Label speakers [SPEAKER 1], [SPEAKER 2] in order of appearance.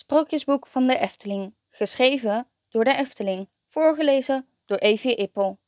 [SPEAKER 1] Sprookjesboek van de Efteling, geschreven door de Efteling, voorgelezen door Evie Ippel.